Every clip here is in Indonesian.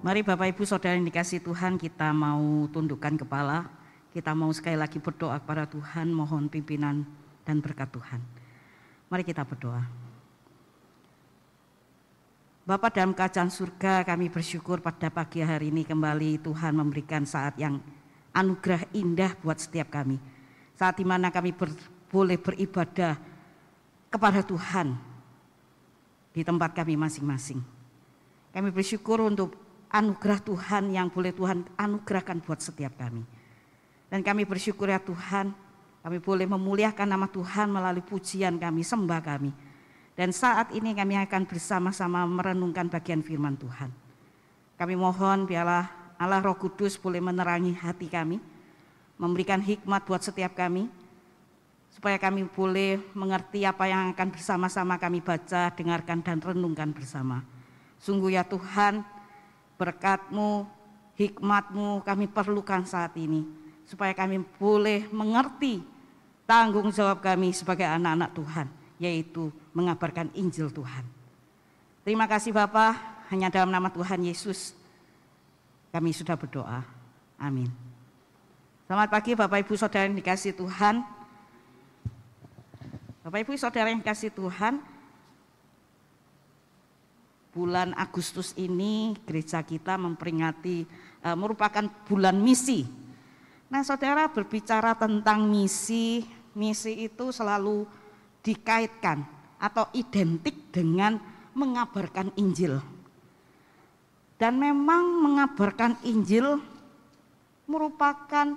Mari Bapak Ibu Saudara yang dikasih Tuhan kita mau tundukkan kepala. Kita mau sekali lagi berdoa kepada Tuhan mohon pimpinan dan berkat Tuhan. Mari kita berdoa. Bapak dalam kerajaan surga kami bersyukur pada pagi hari ini kembali Tuhan memberikan saat yang anugerah indah buat setiap kami. Saat di mana kami ber, boleh beribadah kepada Tuhan di tempat kami masing-masing. Kami bersyukur untuk anugerah Tuhan yang boleh Tuhan anugerahkan buat setiap kami. Dan kami bersyukur ya Tuhan, kami boleh memuliakan nama Tuhan melalui pujian kami, sembah kami. Dan saat ini kami akan bersama-sama merenungkan bagian firman Tuhan. Kami mohon biarlah Allah Roh Kudus boleh menerangi hati kami, memberikan hikmat buat setiap kami, supaya kami boleh mengerti apa yang akan bersama-sama kami baca, dengarkan, dan renungkan bersama. Sungguh ya Tuhan, berkatmu, hikmatmu kami perlukan saat ini. Supaya kami boleh mengerti tanggung jawab kami sebagai anak-anak Tuhan. Yaitu mengabarkan Injil Tuhan. Terima kasih Bapak, hanya dalam nama Tuhan Yesus kami sudah berdoa. Amin. Selamat pagi Bapak Ibu Saudara yang dikasih Tuhan. Bapak Ibu Saudara yang dikasih Tuhan, bulan Agustus ini gereja kita memperingati uh, merupakan bulan misi. Nah, Saudara berbicara tentang misi, misi itu selalu dikaitkan atau identik dengan mengabarkan Injil. Dan memang mengabarkan Injil merupakan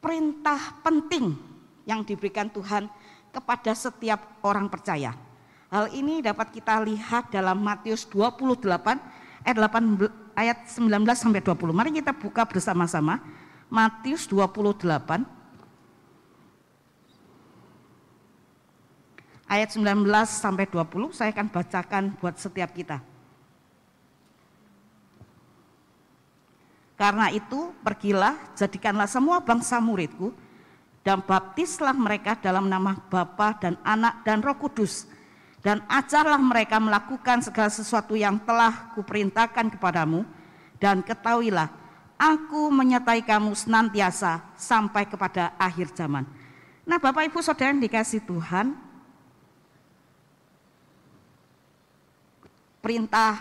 perintah penting yang diberikan Tuhan kepada setiap orang percaya. Hal ini dapat kita lihat dalam Matius 28 ayat 8 ayat 19 sampai 20. Mari kita buka bersama-sama Matius 28 ayat 19 sampai 20 saya akan bacakan buat setiap kita. Karena itu pergilah jadikanlah semua bangsa muridku dan baptislah mereka dalam nama Bapa dan Anak dan Roh Kudus dan ajarlah mereka melakukan segala sesuatu yang telah kuperintahkan kepadamu dan ketahuilah aku menyertai kamu senantiasa sampai kepada akhir zaman. Nah Bapak Ibu Saudara yang dikasih Tuhan, perintah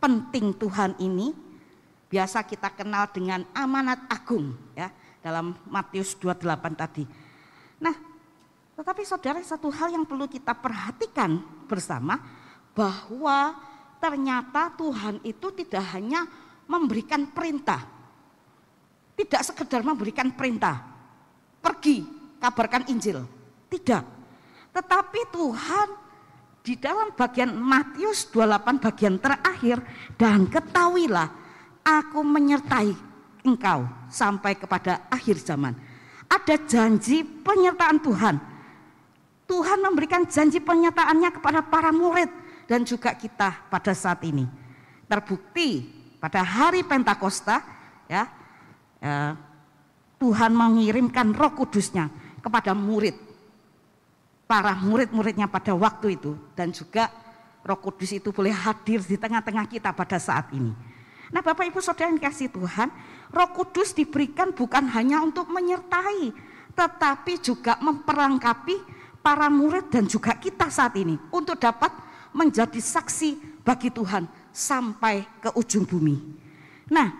penting Tuhan ini biasa kita kenal dengan amanat agung ya dalam Matius 28 tadi. Nah, tetapi saudara satu hal yang perlu kita perhatikan bersama bahwa ternyata Tuhan itu tidak hanya memberikan perintah. Tidak sekedar memberikan perintah. Pergi kabarkan Injil. Tidak. Tetapi Tuhan di dalam bagian Matius 28 bagian terakhir dan ketahuilah aku menyertai engkau sampai kepada akhir zaman. Ada janji penyertaan Tuhan Tuhan memberikan janji penyertaannya kepada para murid dan juga kita pada saat ini. Terbukti pada hari Pentakosta ya, ya Tuhan mengirimkan Roh Kudusnya kepada murid para murid-muridnya pada waktu itu dan juga Roh Kudus itu boleh hadir di tengah-tengah kita pada saat ini. Nah, Bapak Ibu Saudara yang kasih Tuhan, Roh Kudus diberikan bukan hanya untuk menyertai, tetapi juga memperlengkapi para murid dan juga kita saat ini untuk dapat menjadi saksi bagi Tuhan sampai ke ujung bumi. Nah,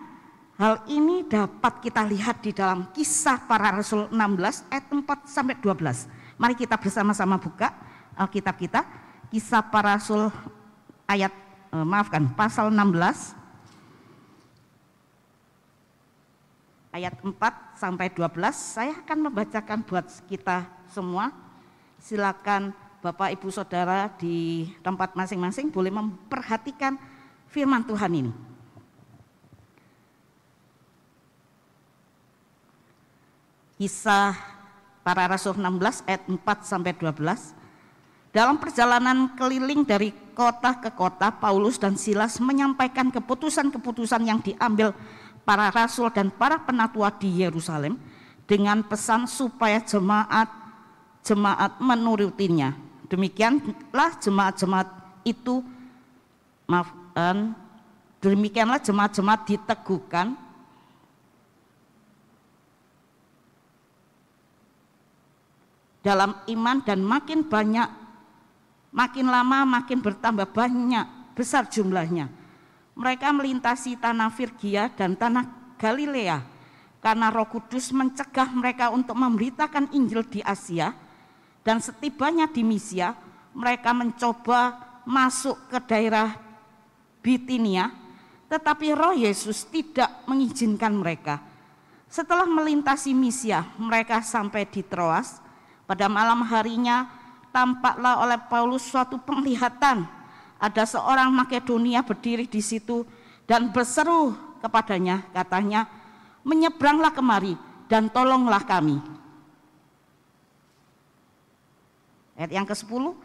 hal ini dapat kita lihat di dalam kisah para rasul 16 ayat 4 sampai 12. Mari kita bersama-sama buka Alkitab kita, kisah para rasul ayat eh, maafkan pasal 16 ayat 4 sampai 12 saya akan membacakan buat kita semua silakan Bapak Ibu Saudara di tempat masing-masing boleh memperhatikan firman Tuhan ini. Kisah para Rasul 16 ayat 4 sampai 12. Dalam perjalanan keliling dari kota ke kota, Paulus dan Silas menyampaikan keputusan-keputusan yang diambil para rasul dan para penatua di Yerusalem dengan pesan supaya jemaat jemaat menurutinya. Demikianlah jemaat-jemaat itu maaf 8 Demikianlah jemaat-jemaat diteguhkan dalam iman dan makin banyak, makin lama makin bertambah banyak, besar jumlahnya. Mereka melintasi tanah Virgia dan tanah Galilea karena Roh Kudus mencegah mereka untuk memberitakan Injil di Asia dan setibanya di Misia mereka mencoba masuk ke daerah Bitinia tetapi Roh Yesus tidak mengizinkan mereka. Setelah melintasi Misia, mereka sampai di Troas. Pada malam harinya tampaklah oleh Paulus suatu penglihatan. Ada seorang Makedonia berdiri di situ dan berseru kepadanya, katanya, menyeberanglah kemari dan tolonglah kami. Ayat yang ke-10,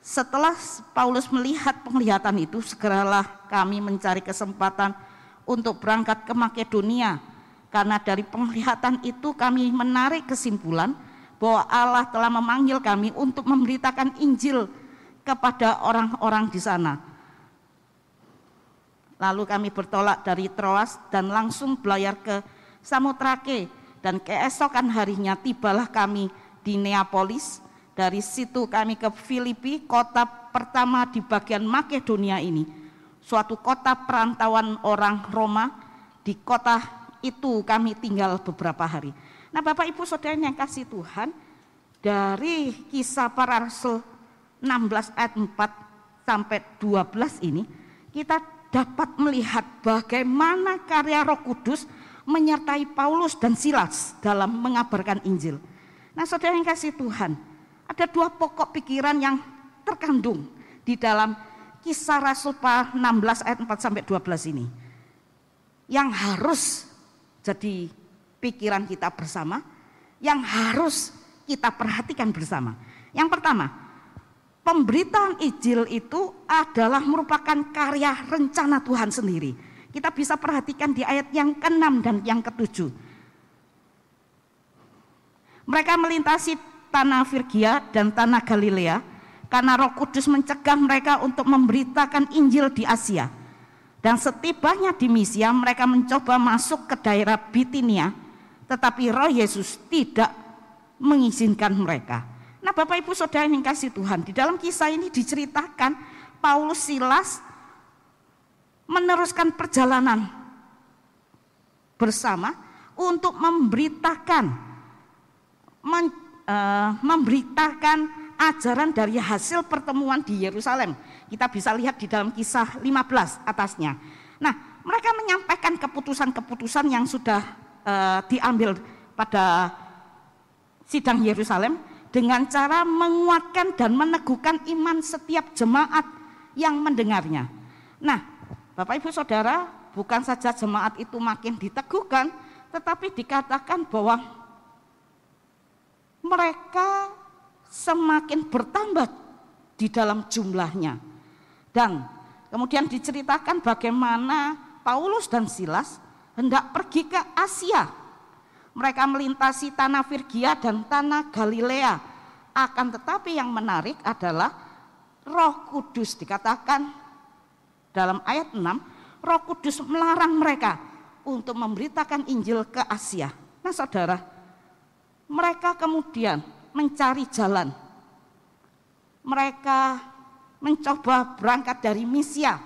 setelah Paulus melihat penglihatan itu, segeralah kami mencari kesempatan untuk berangkat ke Makedonia. Karena dari penglihatan itu kami menarik kesimpulan bahwa Allah telah memanggil kami untuk memberitakan Injil kepada orang-orang di sana. Lalu kami bertolak dari Troas dan langsung belayar ke Samotrake dan keesokan harinya tibalah kami di Neapolis dari situ kami ke Filipi, kota pertama di bagian Makedonia ini. Suatu kota perantauan orang Roma. Di kota itu kami tinggal beberapa hari. Nah Bapak Ibu Saudara yang kasih Tuhan, dari kisah para rasul 16 ayat 4 sampai 12 ini, kita dapat melihat bagaimana karya roh kudus menyertai Paulus dan Silas dalam mengabarkan Injil. Nah saudara yang kasih Tuhan, ada dua pokok pikiran yang terkandung di dalam kisah Rasul 16 ayat 4 sampai 12 ini. Yang harus jadi pikiran kita bersama, yang harus kita perhatikan bersama. Yang pertama, pemberitaan Injil itu adalah merupakan karya rencana Tuhan sendiri. Kita bisa perhatikan di ayat yang ke-6 dan yang ke-7. Mereka melintasi tanah Virgia dan tanah Galilea karena Roh Kudus mencegah mereka untuk memberitakan Injil di Asia. Dan setibanya di Misia mereka mencoba masuk ke daerah Bitinia, tetapi Roh Yesus tidak mengizinkan mereka. Nah, Bapak Ibu Saudara yang kasih Tuhan, di dalam kisah ini diceritakan Paulus Silas meneruskan perjalanan bersama untuk memberitakan uh, memberitakan ajaran dari hasil pertemuan di Yerusalem. Kita bisa lihat di dalam kisah 15 atasnya. Nah, mereka menyampaikan keputusan-keputusan yang sudah uh, diambil pada sidang Yerusalem dengan cara menguatkan dan meneguhkan iman setiap jemaat yang mendengarnya. Nah, Bapak Ibu Saudara, bukan saja jemaat itu makin diteguhkan, tetapi dikatakan bahwa mereka semakin bertambah di dalam jumlahnya. Dan kemudian diceritakan bagaimana Paulus dan Silas hendak pergi ke Asia. Mereka melintasi tanah Virgia dan tanah Galilea. Akan tetapi yang menarik adalah Roh Kudus dikatakan dalam ayat 6, Roh Kudus melarang mereka untuk memberitakan Injil ke Asia. Nah, Saudara, mereka kemudian mencari jalan. Mereka mencoba berangkat dari Misia,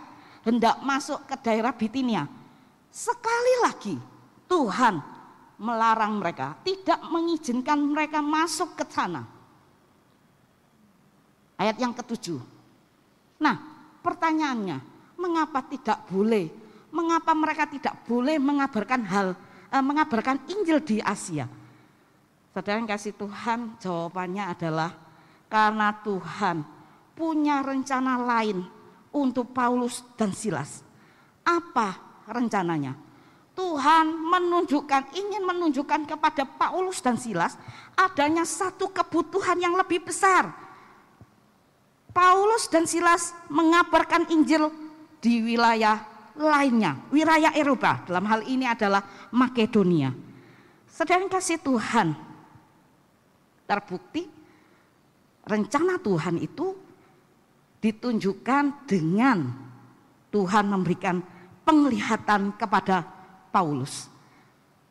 hendak masuk ke daerah Bitinia. Sekali lagi Tuhan melarang mereka, tidak mengizinkan mereka masuk ke sana. Ayat yang ketujuh. Nah, pertanyaannya, mengapa tidak boleh? Mengapa mereka tidak boleh mengabarkan hal, eh, mengabarkan Injil di Asia? Saudara yang kasih Tuhan, jawabannya adalah karena Tuhan punya rencana lain untuk Paulus dan Silas. Apa rencananya? Tuhan menunjukkan, ingin menunjukkan kepada Paulus dan Silas adanya satu kebutuhan yang lebih besar. Paulus dan Silas mengabarkan Injil di wilayah lainnya, wilayah Eropa. Dalam hal ini adalah Makedonia. Sedang kasih Tuhan, Terbukti rencana Tuhan itu ditunjukkan dengan Tuhan memberikan penglihatan kepada Paulus.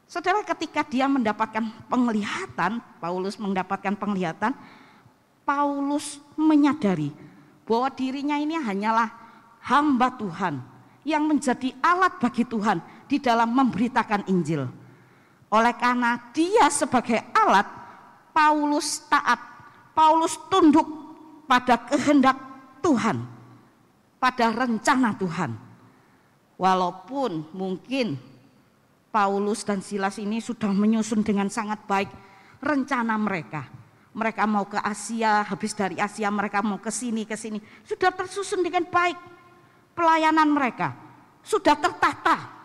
Saudara ketika dia mendapatkan penglihatan, Paulus mendapatkan penglihatan, Paulus menyadari bahwa dirinya ini hanyalah hamba Tuhan yang menjadi alat bagi Tuhan di dalam memberitakan Injil. Oleh karena dia sebagai alat, Paulus taat, Paulus tunduk pada kehendak Tuhan, pada rencana Tuhan. Walaupun mungkin Paulus dan Silas ini sudah menyusun dengan sangat baik rencana mereka. Mereka mau ke Asia, habis dari Asia mereka mau ke sini, ke sini. Sudah tersusun dengan baik pelayanan mereka. Sudah tertata.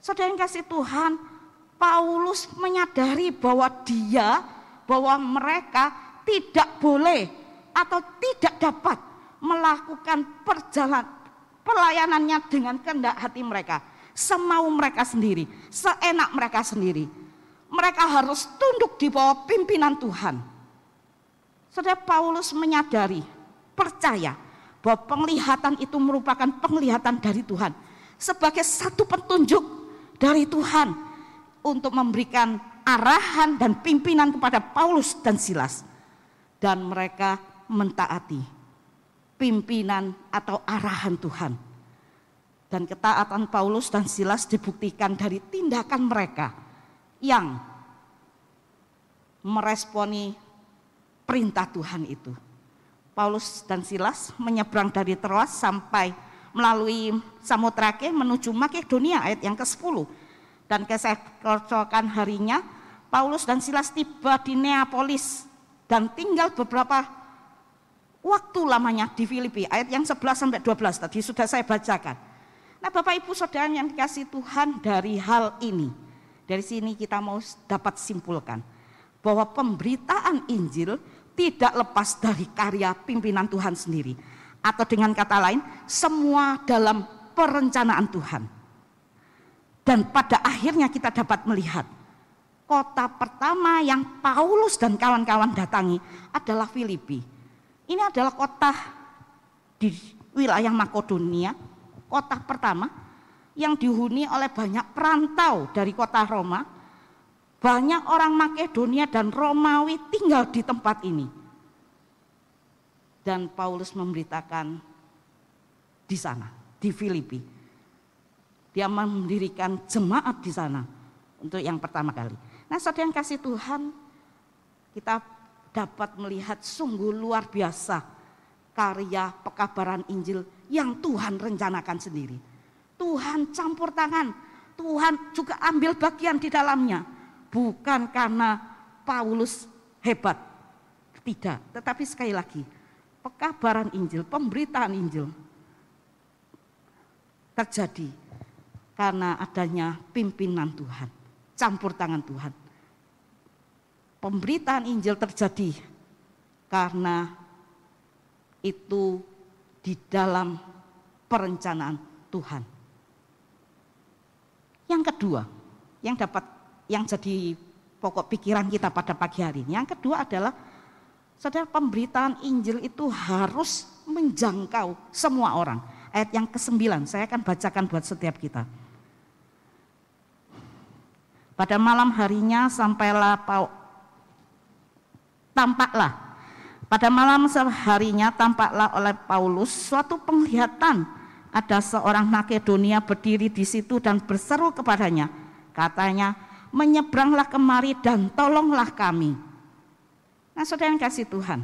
Saudara yang kasih Tuhan, Paulus menyadari bahwa dia, bahwa mereka tidak boleh atau tidak dapat melakukan perjalanan pelayanannya dengan kehendak hati mereka, semau mereka sendiri, seenak mereka sendiri. Mereka harus tunduk di bawah pimpinan Tuhan. Saudara Paulus menyadari, percaya bahwa penglihatan itu merupakan penglihatan dari Tuhan sebagai satu petunjuk dari Tuhan untuk memberikan arahan dan pimpinan kepada Paulus dan Silas dan mereka mentaati pimpinan atau arahan Tuhan. Dan ketaatan Paulus dan Silas dibuktikan dari tindakan mereka yang meresponi perintah Tuhan itu. Paulus dan Silas menyeberang dari Troas sampai melalui Samotrake menuju Makedonia ayat yang ke-10. Dan keesokan harinya Paulus dan Silas tiba di Neapolis dan tinggal beberapa waktu lamanya di Filipi ayat yang 11 sampai 12 tadi sudah saya bacakan. Nah Bapak Ibu Saudara yang dikasih Tuhan dari hal ini. Dari sini kita mau dapat simpulkan. Bahwa pemberitaan Injil tidak lepas dari karya pimpinan Tuhan sendiri. Atau dengan kata lain, semua dalam perencanaan Tuhan. Dan pada akhirnya kita dapat melihat kota pertama yang Paulus dan kawan-kawan datangi adalah Filipi. Ini adalah kota di wilayah Makedonia kota pertama yang dihuni oleh banyak perantau dari kota Roma. Banyak orang Makedonia dan Romawi tinggal di tempat ini. Dan Paulus memberitakan di sana, di Filipi. Dia mendirikan jemaat di sana untuk yang pertama kali. Nah, saudara yang kasih Tuhan, kita dapat melihat sungguh luar biasa karya pekabaran Injil yang Tuhan rencanakan sendiri. Tuhan campur tangan, Tuhan juga ambil bagian di dalamnya. Bukan karena Paulus hebat, tidak. Tetapi sekali lagi, pekabaran Injil, pemberitaan Injil terjadi karena adanya pimpinan Tuhan, campur tangan Tuhan. Pemberitaan Injil terjadi karena itu di dalam perencanaan Tuhan. Yang kedua, yang dapat yang jadi pokok pikiran kita pada pagi hari ini. Yang kedua adalah Saudara pemberitaan Injil itu harus menjangkau semua orang. Ayat yang ke-9 saya akan bacakan buat setiap kita. Pada malam harinya sampailah tampaklah pada malam seharinya tampaklah oleh Paulus suatu penglihatan. Ada seorang Makedonia berdiri di situ dan berseru kepadanya. Katanya, menyeberanglah kemari dan tolonglah kami. Nah saudara yang kasih Tuhan.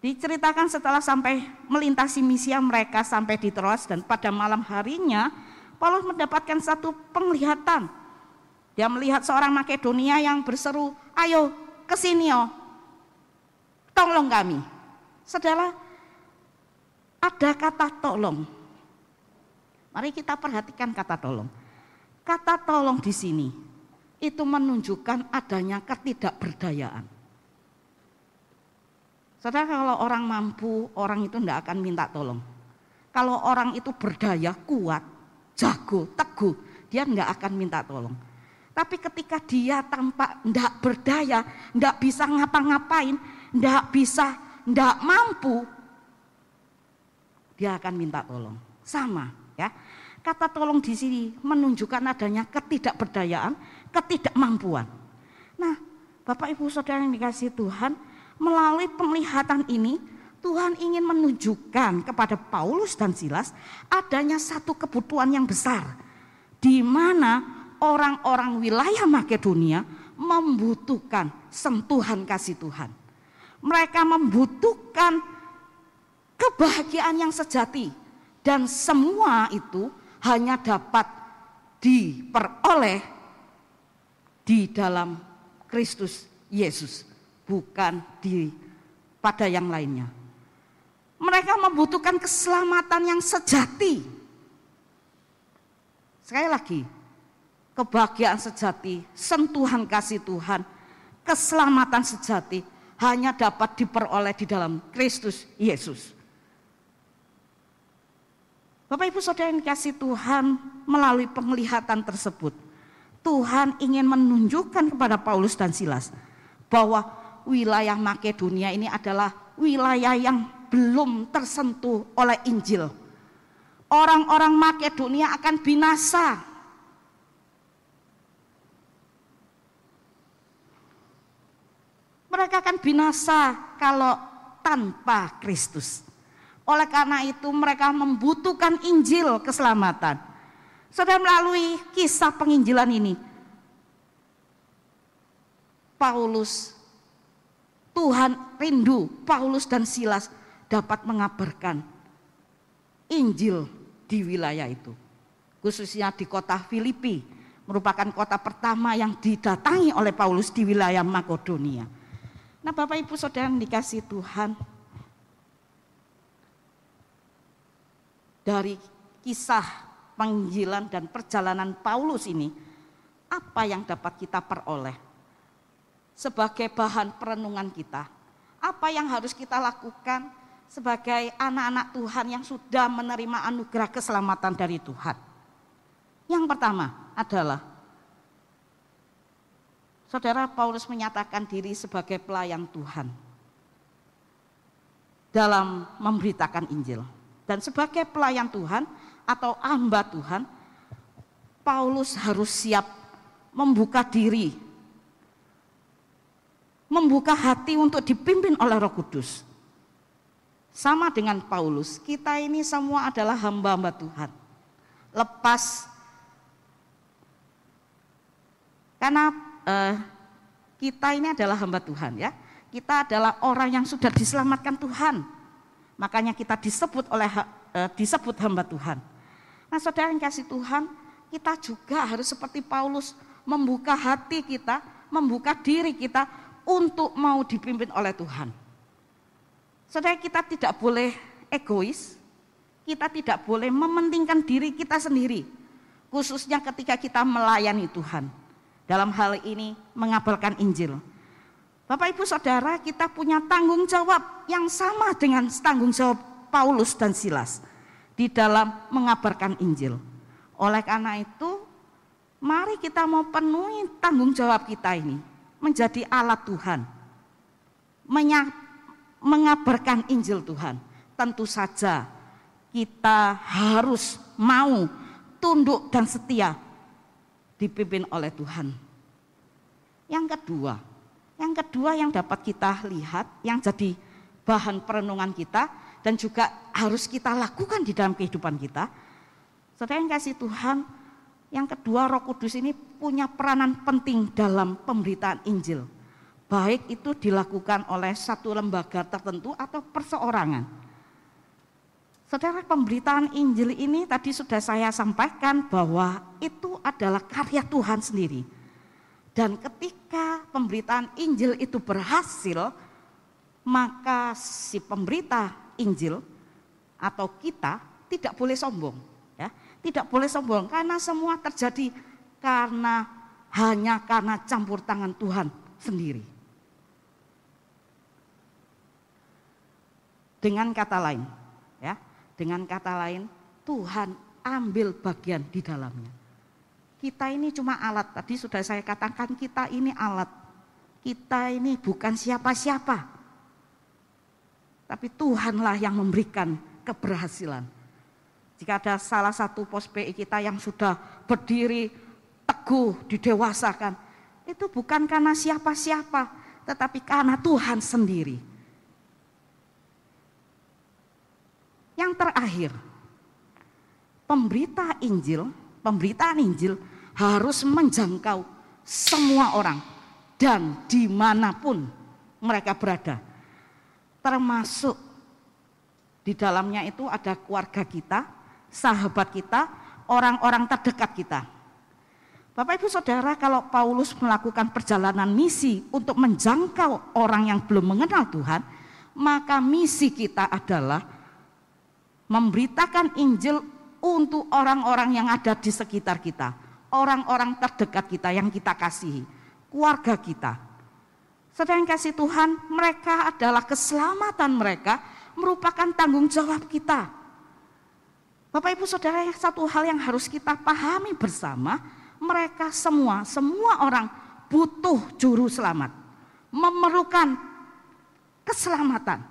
Diceritakan setelah sampai melintasi misi mereka sampai di Troas dan pada malam harinya Paulus mendapatkan satu penglihatan. Dia melihat seorang Makedonia yang berseru, ayo ke sini oh, tolong kami. Saudara, ada kata tolong. Mari kita perhatikan kata tolong. Kata tolong di sini itu menunjukkan adanya ketidakberdayaan. Saudara kalau orang mampu, orang itu tidak akan minta tolong. Kalau orang itu berdaya, kuat, jago, teguh, dia tidak akan minta tolong. Tapi ketika dia tampak tidak berdaya, tidak bisa ngapa-ngapain, tidak bisa, tidak mampu, dia akan minta tolong. Sama ya. Kata tolong di sini menunjukkan adanya ketidakberdayaan, ketidakmampuan. Nah, Bapak Ibu Saudara yang dikasih Tuhan, melalui penglihatan ini Tuhan ingin menunjukkan kepada Paulus dan Silas adanya satu kebutuhan yang besar di mana orang-orang wilayah Makedonia membutuhkan sentuhan kasih Tuhan. Mereka membutuhkan kebahagiaan yang sejati dan semua itu hanya dapat diperoleh di dalam Kristus Yesus, bukan di pada yang lainnya. Mereka membutuhkan keselamatan yang sejati. Sekali lagi, kebahagiaan sejati, sentuhan kasih Tuhan, keselamatan sejati hanya dapat diperoleh di dalam Kristus Yesus. Bapak Ibu Saudara yang dikasih Tuhan melalui penglihatan tersebut, Tuhan ingin menunjukkan kepada Paulus dan Silas bahwa wilayah Makedonia ini adalah wilayah yang belum tersentuh oleh Injil. Orang-orang Makedonia akan binasa. Mereka akan binasa kalau tanpa Kristus. Oleh karena itu mereka membutuhkan Injil keselamatan. Sudah melalui kisah penginjilan ini, Paulus, Tuhan rindu Paulus dan Silas dapat mengabarkan Injil di wilayah itu. Khususnya di kota Filipi, merupakan kota pertama yang didatangi oleh Paulus di wilayah Makedonia. Nah Bapak Ibu Saudara yang dikasih Tuhan, dari kisah penginjilan dan perjalanan Paulus ini, apa yang dapat kita peroleh sebagai bahan perenungan kita? Apa yang harus kita lakukan sebagai anak-anak Tuhan yang sudah menerima anugerah keselamatan dari Tuhan? Yang pertama adalah Saudara Paulus menyatakan diri sebagai pelayan Tuhan dalam memberitakan Injil. Dan sebagai pelayan Tuhan atau hamba Tuhan, Paulus harus siap membuka diri, membuka hati untuk dipimpin oleh Roh Kudus. Sama dengan Paulus, kita ini semua adalah hamba-hamba Tuhan. Lepas karena eh, kita ini adalah hamba Tuhan ya. Kita adalah orang yang sudah diselamatkan Tuhan Makanya kita disebut oleh uh, disebut hamba Tuhan. Nah, saudara yang kasih Tuhan, kita juga harus seperti Paulus membuka hati kita, membuka diri kita untuk mau dipimpin oleh Tuhan. Saudara kita tidak boleh egois, kita tidak boleh mementingkan diri kita sendiri, khususnya ketika kita melayani Tuhan. Dalam hal ini mengabarkan Injil. Bapak Ibu Saudara, kita punya tanggung jawab yang sama dengan tanggung jawab Paulus dan Silas di dalam mengabarkan Injil. Oleh karena itu, mari kita mau penuhi tanggung jawab kita ini menjadi alat Tuhan. mengabarkan Injil Tuhan. Tentu saja kita harus mau tunduk dan setia dipimpin oleh Tuhan. Yang kedua, yang kedua yang dapat kita lihat, yang jadi bahan perenungan kita dan juga harus kita lakukan di dalam kehidupan kita. Saudara yang kasih Tuhan, yang kedua Roh Kudus ini punya peranan penting dalam pemberitaan Injil. Baik itu dilakukan oleh satu lembaga tertentu atau perseorangan. Saudara pemberitaan Injil ini tadi sudah saya sampaikan bahwa itu adalah karya Tuhan sendiri dan ketika pemberitaan Injil itu berhasil, maka si pemberita Injil atau kita tidak boleh sombong, ya. Tidak boleh sombong karena semua terjadi karena hanya karena campur tangan Tuhan sendiri. Dengan kata lain, dengan kata lain Tuhan ambil bagian di dalamnya. Kita ini cuma alat. Tadi sudah saya katakan kita ini alat. Kita ini bukan siapa-siapa. Tapi Tuhanlah yang memberikan keberhasilan. Jika ada salah satu pos PI kita yang sudah berdiri teguh, didewasakan, itu bukan karena siapa-siapa, tetapi karena Tuhan sendiri. Yang terakhir, pemberita Injil, pemberitaan Injil harus menjangkau semua orang dan di mana pun mereka berada. Termasuk di dalamnya itu ada keluarga kita, sahabat kita, orang-orang terdekat kita. Bapak Ibu Saudara, kalau Paulus melakukan perjalanan misi untuk menjangkau orang yang belum mengenal Tuhan, maka misi kita adalah memberitakan Injil untuk orang-orang yang ada di sekitar kita, orang-orang terdekat kita yang kita kasihi, keluarga kita. Sedang kasih Tuhan, mereka adalah keselamatan mereka merupakan tanggung jawab kita. Bapak Ibu Saudara, satu hal yang harus kita pahami bersama, mereka semua, semua orang butuh juru selamat. Memerlukan keselamatan.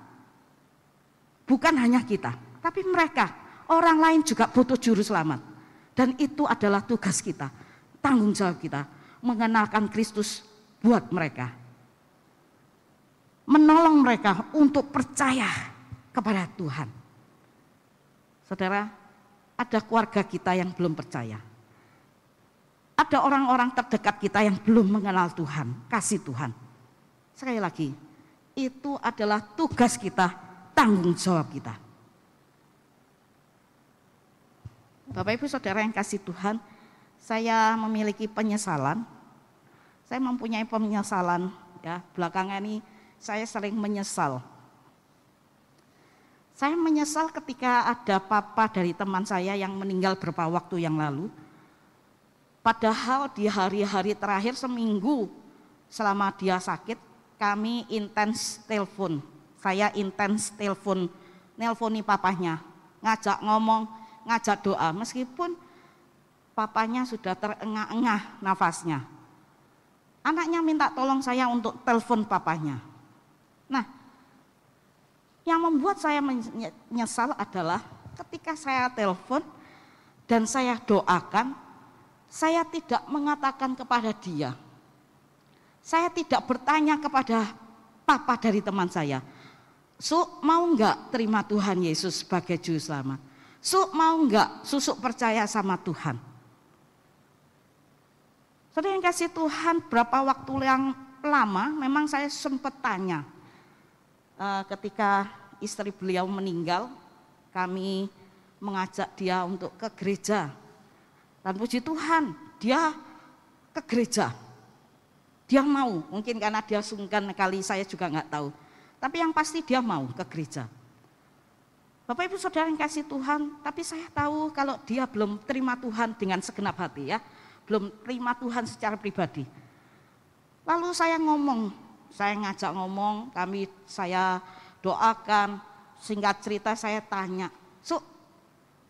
Bukan hanya kita, tapi mereka, orang lain juga butuh juru selamat. Dan itu adalah tugas kita, tanggung jawab kita, mengenalkan Kristus buat mereka. Menolong mereka untuk percaya kepada Tuhan. Saudara, ada keluarga kita yang belum percaya ada orang-orang terdekat kita yang belum mengenal Tuhan, kasih Tuhan. Sekali lagi, itu adalah tugas kita, tanggung jawab kita. Bapak Ibu Saudara yang kasih Tuhan, saya memiliki penyesalan. Saya mempunyai penyesalan ya, belakangan ini saya sering menyesal. Saya menyesal ketika ada papa dari teman saya yang meninggal beberapa waktu yang lalu Padahal di hari-hari terakhir seminggu selama dia sakit, kami intens telepon. Saya intens telepon, nelponi papanya, ngajak ngomong, ngajak doa. Meskipun papanya sudah terengah-engah nafasnya. Anaknya minta tolong saya untuk telepon papanya. Nah, yang membuat saya menyesal adalah ketika saya telepon dan saya doakan, saya tidak mengatakan kepada dia. Saya tidak bertanya kepada papa dari teman saya. Su mau enggak terima Tuhan Yesus sebagai juru selamat? Su mau enggak susuk percaya sama Tuhan? Yang kasih Tuhan berapa waktu yang lama memang saya sempat tanya. Uh, ketika istri beliau meninggal, kami mengajak dia untuk ke gereja dan puji Tuhan, dia ke gereja. Dia mau, mungkin karena dia sungkan kali saya juga nggak tahu. Tapi yang pasti dia mau ke gereja. Bapak Ibu Saudara yang kasih Tuhan, tapi saya tahu kalau dia belum terima Tuhan dengan segenap hati ya. Belum terima Tuhan secara pribadi. Lalu saya ngomong, saya ngajak ngomong, kami saya doakan, singkat cerita saya tanya, Su,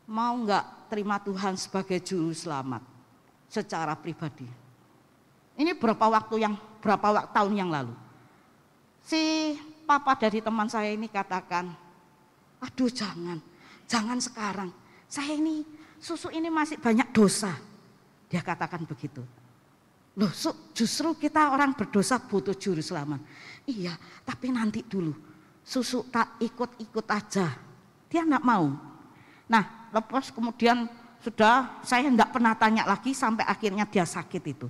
mau nggak terima Tuhan sebagai juru selamat secara pribadi. Ini berapa waktu yang berapa tahun yang lalu. Si papa dari teman saya ini katakan, aduh jangan, jangan sekarang. Saya ini susu ini masih banyak dosa. Dia katakan begitu. Loh, justru kita orang berdosa butuh juru selamat. Iya, tapi nanti dulu. Susu tak ikut-ikut aja. Dia enggak mau. Nah, lepas kemudian sudah saya tidak pernah tanya lagi sampai akhirnya dia sakit itu.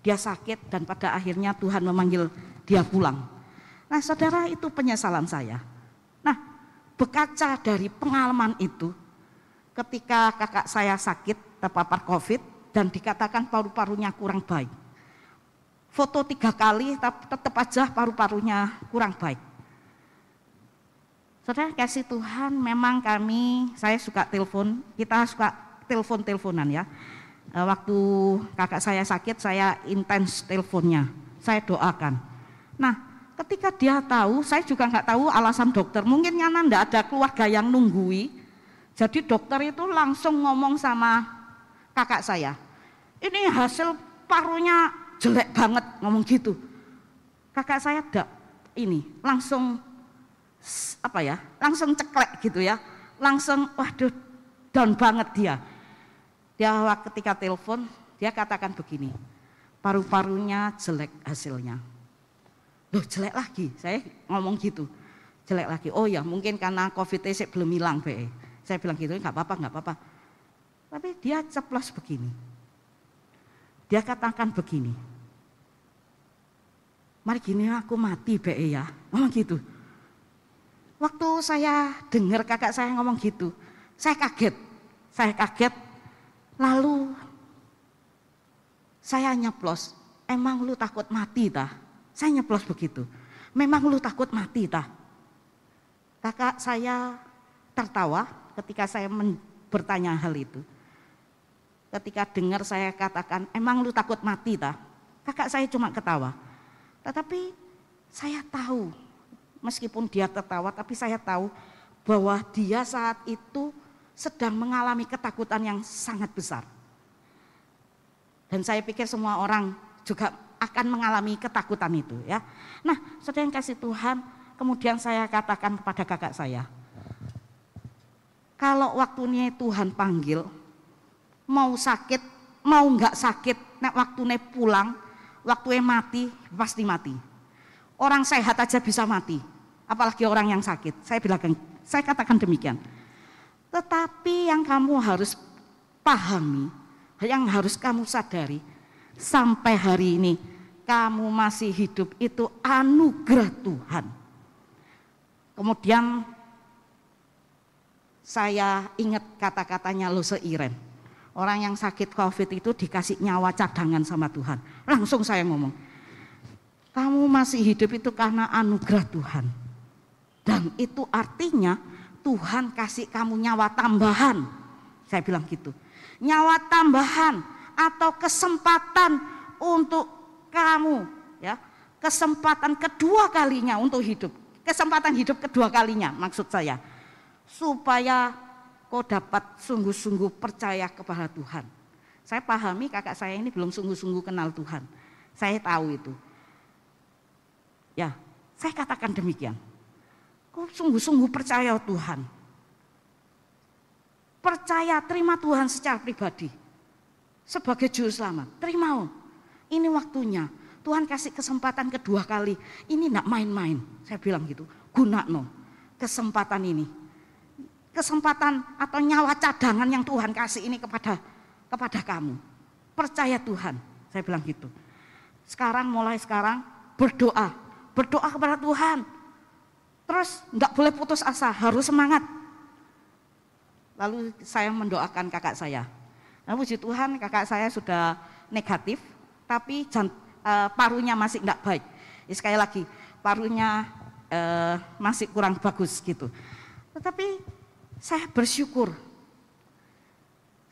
Dia sakit dan pada akhirnya Tuhan memanggil dia pulang. Nah saudara itu penyesalan saya. Nah berkaca dari pengalaman itu ketika kakak saya sakit terpapar covid dan dikatakan paru-parunya kurang baik. Foto tiga kali tetap aja paru-parunya kurang baik. Saudara kasih Tuhan memang kami, saya suka telepon, kita suka telepon-teleponan ya. Eh, waktu kakak saya sakit, saya intens teleponnya, saya doakan. Nah, ketika dia tahu, saya juga nggak tahu alasan dokter. Mungkin karena enggak ada keluarga yang nunggui. Jadi dokter itu langsung ngomong sama kakak saya. Ini hasil parunya jelek banget, ngomong gitu. Kakak saya ada ini langsung apa ya, langsung ceklek gitu ya. Langsung waduh down banget dia. Dia ketika telepon, dia katakan begini, paru-parunya jelek hasilnya. Loh jelek lagi, saya ngomong gitu. Jelek lagi, oh ya mungkin karena covid belum hilang be. Saya bilang gitu, nggak apa-apa, nggak apa-apa. Tapi dia ceplos begini. Dia katakan begini, mari gini aku mati be ya, ngomong gitu. Waktu saya dengar kakak saya ngomong gitu, saya kaget. Saya kaget, lalu saya nyeplos, emang lu takut mati tah? Saya nyeplos begitu. Memang lu takut mati tah? Kakak saya tertawa ketika saya bertanya hal itu. Ketika dengar saya katakan, emang lu takut mati tah? Kakak saya cuma ketawa. Tetapi saya tahu meskipun dia tertawa, tapi saya tahu bahwa dia saat itu sedang mengalami ketakutan yang sangat besar. Dan saya pikir semua orang juga akan mengalami ketakutan itu ya. Nah, saudara yang kasih Tuhan, kemudian saya katakan kepada kakak saya, kalau waktunya Tuhan panggil, mau sakit, mau nggak sakit, nek waktunya pulang, waktunya mati, pasti mati. Orang sehat aja bisa mati, apalagi orang yang sakit. Saya bilang, saya katakan demikian. Tetapi yang kamu harus pahami, yang harus kamu sadari, sampai hari ini kamu masih hidup itu anugerah Tuhan. Kemudian saya ingat kata-katanya lo seiren. Orang yang sakit covid itu dikasih nyawa cadangan sama Tuhan. Langsung saya ngomong, kamu masih hidup itu karena anugerah Tuhan. Dan itu artinya Tuhan kasih kamu nyawa tambahan. Saya bilang gitu. Nyawa tambahan atau kesempatan untuk kamu ya. Kesempatan kedua kalinya untuk hidup. Kesempatan hidup kedua kalinya maksud saya. Supaya kau dapat sungguh-sungguh percaya kepada Tuhan. Saya pahami kakak saya ini belum sungguh-sungguh kenal Tuhan. Saya tahu itu. Ya, saya katakan demikian. Kau sungguh-sungguh percaya Tuhan. Percaya, terima Tuhan secara pribadi. Sebagai juru selamat, terima. Ini waktunya. Tuhan kasih kesempatan kedua kali. Ini tidak main-main. Saya bilang gitu. Guna no kesempatan ini. Kesempatan atau nyawa cadangan yang Tuhan kasih ini kepada kepada kamu. Percaya Tuhan. Saya bilang gitu. Sekarang mulai sekarang berdoa berdoa kepada Tuhan. Terus nggak boleh putus asa, harus semangat. Lalu saya mendoakan kakak saya. Nah, puji Tuhan kakak saya sudah negatif, tapi jant, e, parunya masih nggak baik. Ya, sekali lagi, parunya e, masih kurang bagus gitu. Tetapi saya bersyukur.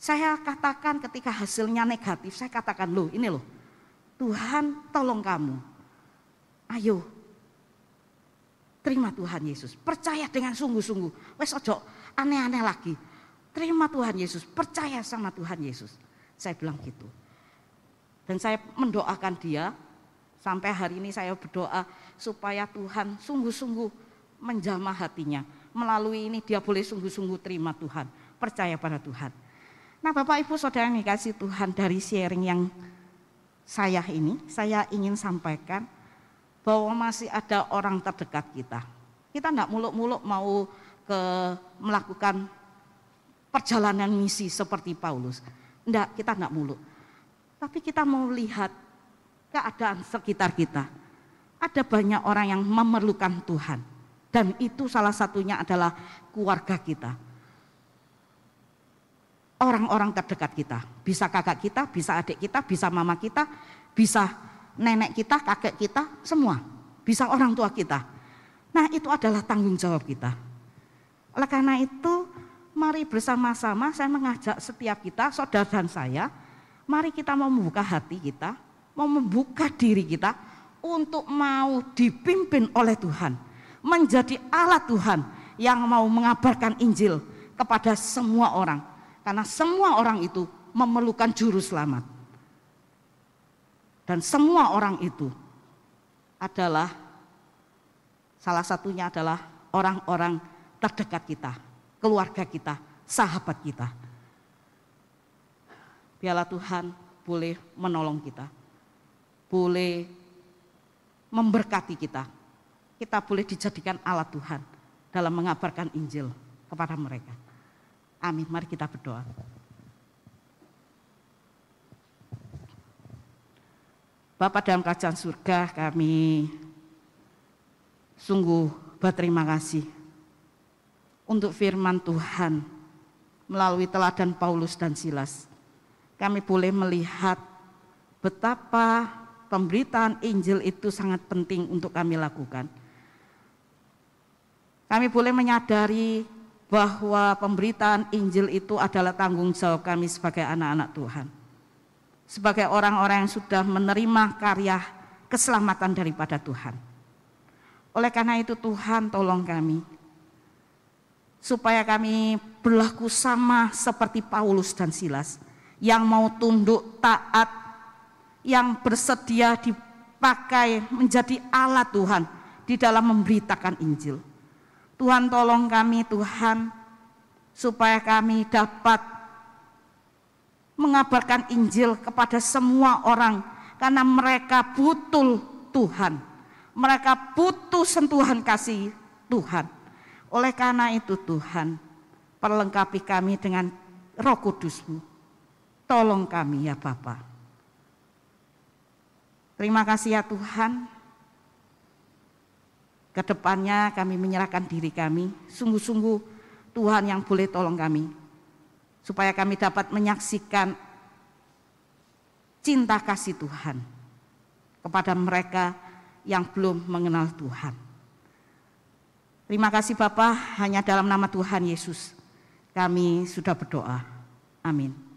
Saya katakan ketika hasilnya negatif, saya katakan loh ini loh, Tuhan tolong kamu. Ayo, terima Tuhan Yesus. Percaya dengan sungguh-sungguh. Wes ojo aneh-aneh lagi. Terima Tuhan Yesus, percaya sama Tuhan Yesus. Saya bilang gitu. Dan saya mendoakan dia, sampai hari ini saya berdoa supaya Tuhan sungguh-sungguh menjamah hatinya. Melalui ini dia boleh sungguh-sungguh terima Tuhan, percaya pada Tuhan. Nah Bapak Ibu Saudara yang dikasih Tuhan dari sharing yang saya ini, saya ingin sampaikan bahwa masih ada orang terdekat kita. Kita tidak muluk-muluk mau ke melakukan perjalanan misi seperti Paulus. Tidak, kita tidak muluk. Tapi kita mau lihat keadaan sekitar kita. Ada banyak orang yang memerlukan Tuhan. Dan itu salah satunya adalah keluarga kita. Orang-orang terdekat kita. Bisa kakak kita, bisa adik kita, bisa mama kita, bisa nenek kita, kakek kita, semua. Bisa orang tua kita. Nah itu adalah tanggung jawab kita. Oleh karena itu mari bersama-sama saya mengajak setiap kita, saudara dan saya, mari kita mau membuka hati kita, mau membuka diri kita untuk mau dipimpin oleh Tuhan. Menjadi alat Tuhan yang mau mengabarkan Injil kepada semua orang. Karena semua orang itu memerlukan juru selamat. Dan semua orang itu adalah salah satunya adalah orang-orang terdekat kita, keluarga kita, sahabat kita. Biarlah Tuhan boleh menolong kita, boleh memberkati kita. Kita boleh dijadikan alat Tuhan dalam mengabarkan Injil kepada mereka. Amin. Mari kita berdoa. Bapak dalam kerajaan surga kami sungguh berterima kasih untuk firman Tuhan melalui teladan Paulus dan Silas. Kami boleh melihat betapa pemberitaan Injil itu sangat penting untuk kami lakukan. Kami boleh menyadari bahwa pemberitaan Injil itu adalah tanggung jawab kami sebagai anak-anak Tuhan. Sebagai orang-orang yang sudah menerima karya keselamatan daripada Tuhan. Oleh karena itu Tuhan tolong kami supaya kami berlaku sama seperti Paulus dan Silas yang mau tunduk taat, yang bersedia dipakai menjadi alat Tuhan di dalam memberitakan Injil. Tuhan tolong kami Tuhan supaya kami dapat mengabarkan Injil kepada semua orang karena mereka butuh Tuhan. Mereka butuh sentuhan kasih Tuhan. Oleh karena itu Tuhan, perlengkapi kami dengan roh kudusmu. Tolong kami ya Bapa. Terima kasih ya Tuhan. Ke depannya kami menyerahkan diri kami. Sungguh-sungguh Tuhan yang boleh tolong kami. Supaya kami dapat menyaksikan cinta kasih Tuhan kepada mereka yang belum mengenal Tuhan. Terima kasih Bapak, hanya dalam nama Tuhan Yesus kami sudah berdoa. Amin.